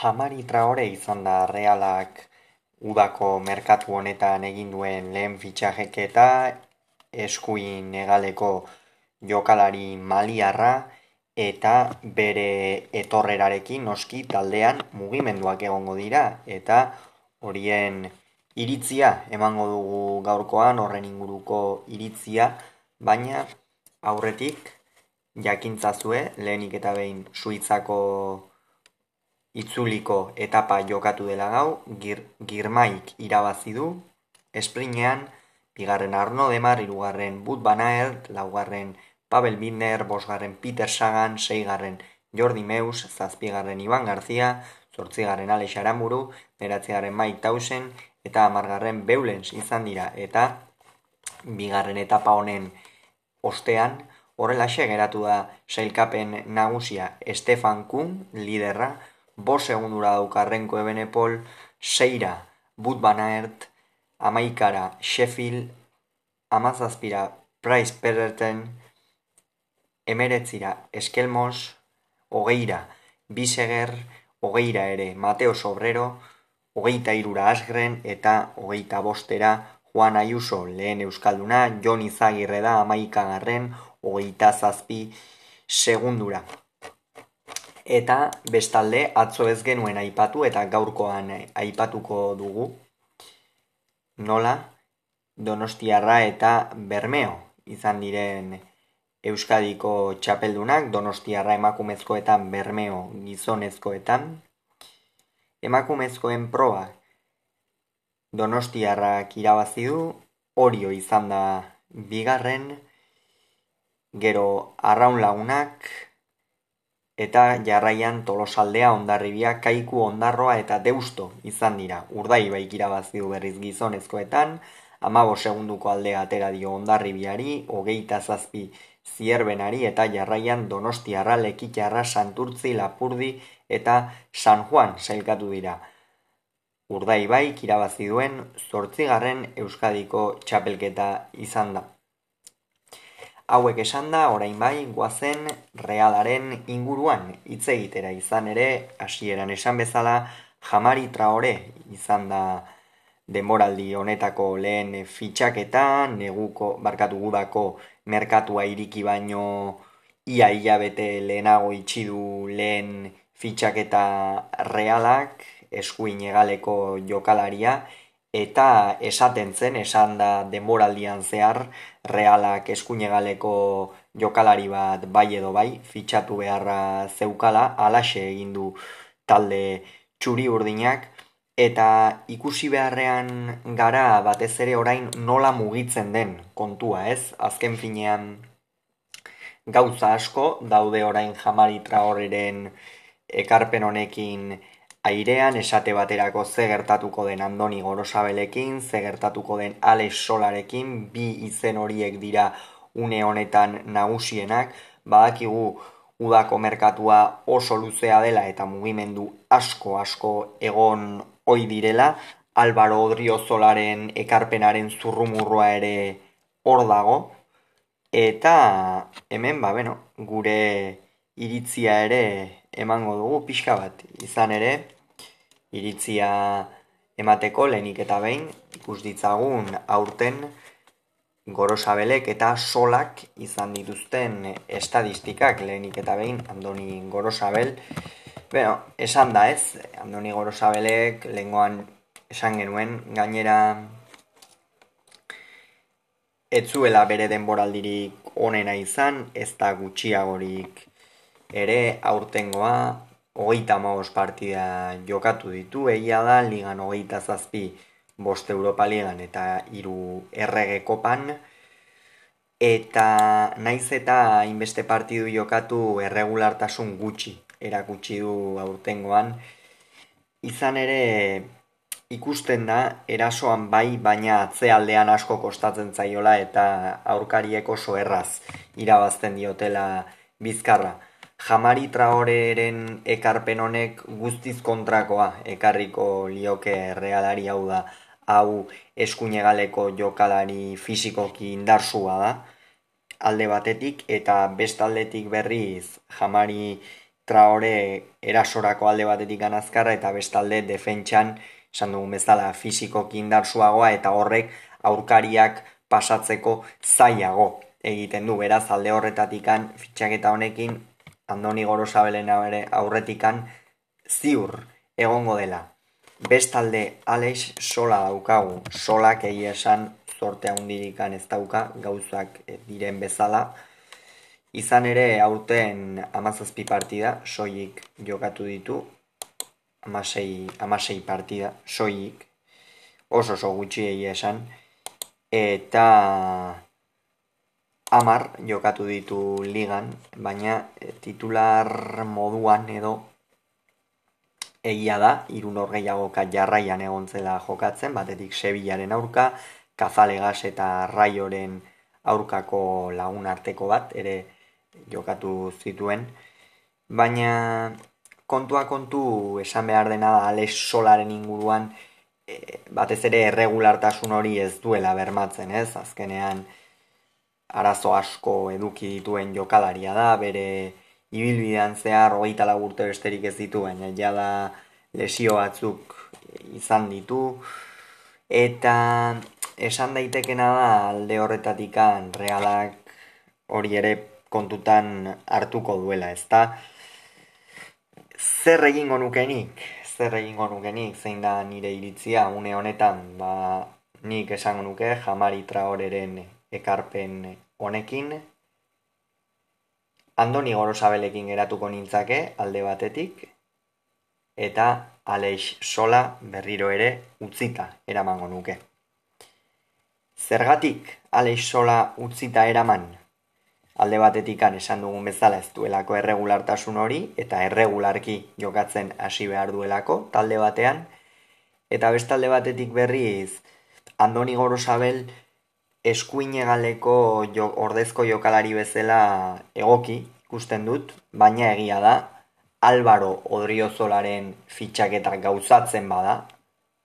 Jamari Traore izan da realak udako merkatu honetan egin duen lehen fitxajeketa eskuin egaleko jokalari maliarra eta bere etorrerarekin noski taldean mugimenduak egongo dira eta horien iritzia emango dugu gaurkoan horren inguruko iritzia baina aurretik jakintzazue lehenik eta behin suitzako itzuliko etapa jokatu dela gau, gir, girmaik irabazi du, esprinean, bigarren Arno Demar, irugarren Bud Banaert, laugarren Pavel Binder, bosgarren Peter Sagan, seigarren Jordi Meus, zazpigarren Iban Garzia, zortzigarren Alex Aramburu, beratzigarren Mike Tausen, eta amargarren Beulens izan dira, eta bigarren etapa honen ostean, horrela geratu da sailkapen nagusia Stefan Kuhn, liderra, bo segundura daukarrenko ebenepol, seira, but banaert, amaikara, Sheffield, amazazpira, Price Perreten, emeretzira, Eskelmos, hogeira, Biseger, hogeira ere, Mateo Sobrero, hogeita irura Asgren, eta hogeita bostera, Juan Ayuso, lehen Euskalduna, Jon Izagirre da, amaika garren, hogeita zazpi, segundura. Eta bestalde atzo ez genuen aipatu eta gaurkoan aipatuko dugu nola Donostiarra eta Bermeo izan diren Euskadiko txapeldunak Donostiarra emakumezkoetan Bermeo gizonezkoetan. Emakumezkoen proba Donostiarrak irabazi du Orio izan da bigarren gero Arraun lagunak eta jarraian tolosaldea ondarribia kaiku ondarroa eta deusto izan dira. Urdai baik irabazi du berriz gizonezkoetan, amabo segunduko aldea atera dio ondarribiari, hogeita zazpi zierbenari eta jarraian donostiarra, lekitxarra, santurtzi, lapurdi eta San Juan sailkatu dira. Urdai baik irabazi duen zortzigarren Euskadiko txapelketa izan da. Hauek esan da, orain bai, guazen realaren inguruan hitz egitera izan ere, hasieran esan bezala, jamari traore izan da demoraldi honetako lehen fitxaketa, neguko, barkatu gudako merkatua iriki baino ia hilabete lehenago itxidu lehen fitxaketa realak, eskuin egaleko jokalaria, eta esaten zen, esan da denboraldian zehar, realak eskuinegaleko jokalari bat bai edo bai, fitxatu beharra zeukala, alaxe egin du talde txuri urdinak, eta ikusi beharrean gara batez ere orain nola mugitzen den kontua ez, azken finean gauza asko, daude orain jamari traoreren ekarpen honekin airean esate baterako ze gertatuko den Andoni Gorosabelekin, ze gertatuko den Alex Solarekin, bi izen horiek dira une honetan nagusienak, badakigu udako merkatua oso luzea dela eta mugimendu asko asko egon oi direla, Álvaro Odriozolaren ekarpenaren zurrumurroa ere hor dago, eta hemen, ba, bueno, gure iritzia ere emango dugu pixka bat. Izan ere iritzia emateko lehenik eta behin ikus ditzagun aurten gorosabelek eta solak izan dituzten estadistikak lehenik eta behin Andoni Gorosabel. Bueno, esan da ez Andoni Gorosabelek lehengoan esan genuen gainera etzuela bere denboraldirik onena izan ez da gutxiagorik ere aurtengoa hogeita maos partida jokatu ditu, egia da, ligan hogeita zazpi bost Europa ligan eta hiru errege kopan, eta naiz eta inbeste partidu jokatu erregulartasun gutxi erakutsi du aurtengoan, izan ere ikusten da erasoan bai baina atzealdean asko kostatzen zaiola eta aurkariek oso erraz irabazten diotela bizkarra jamari traoreren ekarpen honek guztiz kontrakoa ekarriko lioke realari hau da hau eskuinegaleko jokalari fizikoki indarsua da alde batetik eta bestaldetik berriz jamari traore erasorako alde batetik azkarra eta bestalde defentsan esan dugun bezala fisikoki indarsuagoa eta horrek aurkariak pasatzeko zailago egiten du. Beraz alde horretatikan fitxaketa honekin Andoni Gorosabelen aurretikan ziur egongo dela. Bestalde Alex sola daukagu, solak egia esan zorte handirikan ez dauka gauzak diren bezala. Izan ere aurten amazazpi partida, soilik jokatu ditu, amasei, amasei partida, soilik, oso oso gutxi egia esan, eta amar jokatu ditu ligan, baina eh, titular moduan edo egia da, irun gehiagoka jarraian egon zela jokatzen, batetik Sevillaren aurka, Kazalegas eta Raioren aurkako lagun arteko bat, ere jokatu zituen, baina kontua kontu esan behar dena da Alex Solaren inguruan e, batez ere erregulartasun hori ez duela bermatzen, ez? Azkenean arazo asko eduki dituen jokalaria da, bere ibilbidean zehar hogeita lagurte besterik ez ditu, baina jada lesio batzuk izan ditu, eta esan daitekena da alde horretatikan realak hori ere kontutan hartuko duela, ezta? Zer egingo nukenik? Zer egingo nukenik? Zein da nire iritzia une honetan? Ba, nik esango nuke jamari traoreren ekarpen honekin. Andoni gorosabelekin geratuko nintzake alde batetik. Eta Aleix sola berriro ere utzita eramango nuke. Zergatik Aleix sola utzita eraman? alde batetikan esan dugun bezala ez duelako erregulartasun hori eta erregularki jokatzen hasi behar duelako talde batean eta bestalde batetik berriz Andoni Gorosabel eskuine galeko jo, ordezko jokalari bezala egoki ikusten dut, baina egia da Álvaro Odriozolaren fitxaketa gauzatzen bada,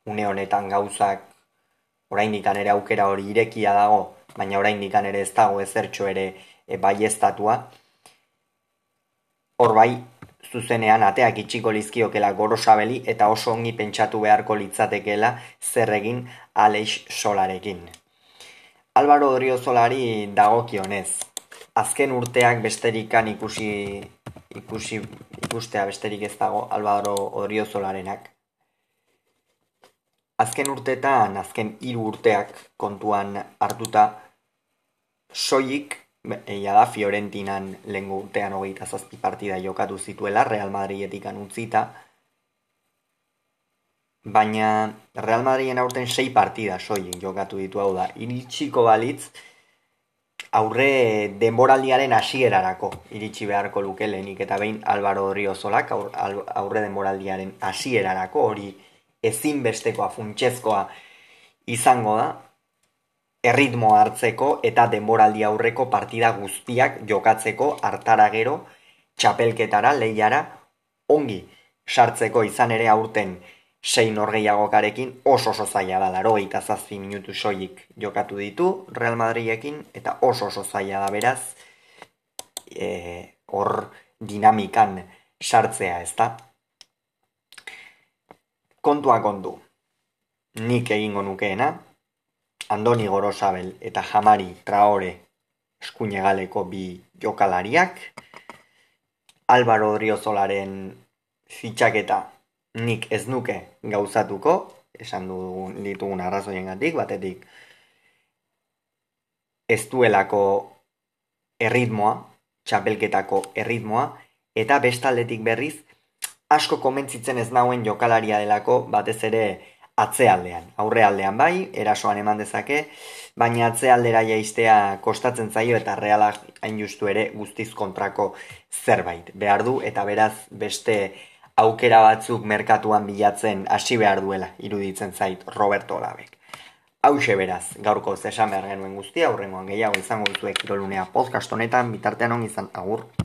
une honetan gauzak oraindik ere aukera hori irekia dago, baina oraindik ere ez dago ezertxo ere e, bai estatua. Hor bai, zuzenean ateak itxiko lizkiokela gorosabeli eta oso ongi pentsatu beharko litzatekela zer egin Aleix Solarekin. Álvaro Dorio Solari dagokionez. Azken urteak besterikan ikusi, ikusi ikustea besterik ez dago Álvaro Dorio Solarenak. Azken urteetan, azken hiru urteak kontuan hartuta, soilik Eia da Fiorentinan lehen urtean hogeita zazpi partida jokatu zituela Real Madridetik utzita. Baina Real Madriden aurten sei partida soilik jokatu ditu hau da. Iritsiko balitz aurre denboraldiaren hasierarako iritsi beharko luke lehenik eta behin Álvaro Riozolak aurre denboraldiaren hasierarako hori ezinbestekoa funtsezkoa izango da erritmo hartzeko eta denboraldi aurreko partida guztiak jokatzeko hartara gero txapelketara lehiara ongi sartzeko izan ere aurten sei norgeiagokarekin oso oso zaila da laro eta zazpi minutu soilik jokatu ditu Real Madridekin eta oso oso zaila da beraz e, hor dinamikan sartzea ez da kontua kontu nik egingo nukeena Andoni Gorosabel eta Jamari Traore eskuinegaleko bi jokalariak. Álvaro Driozolaren fitxaketa nik ez nuke gauzatuko, esan dugun ditugun arrazoien gatik, batetik ez duelako erritmoa, txapelketako erritmoa, eta bestaldetik berriz, asko komentzitzen ez nauen jokalaria delako, batez ere, atzealdean. Aurrealdean bai, erasoan eman dezake, baina atzealdera jaistea kostatzen zaio eta realak hain justu ere guztiz kontrako zerbait. Behar du eta beraz beste aukera batzuk merkatuan bilatzen hasi behar duela iruditzen zait Roberto Olabek. Hau beraz, gaurko zesan behar genuen guztia, aurrengoan gehiago izango duzuek kirolunea podcast honetan, bitartean on izan agur.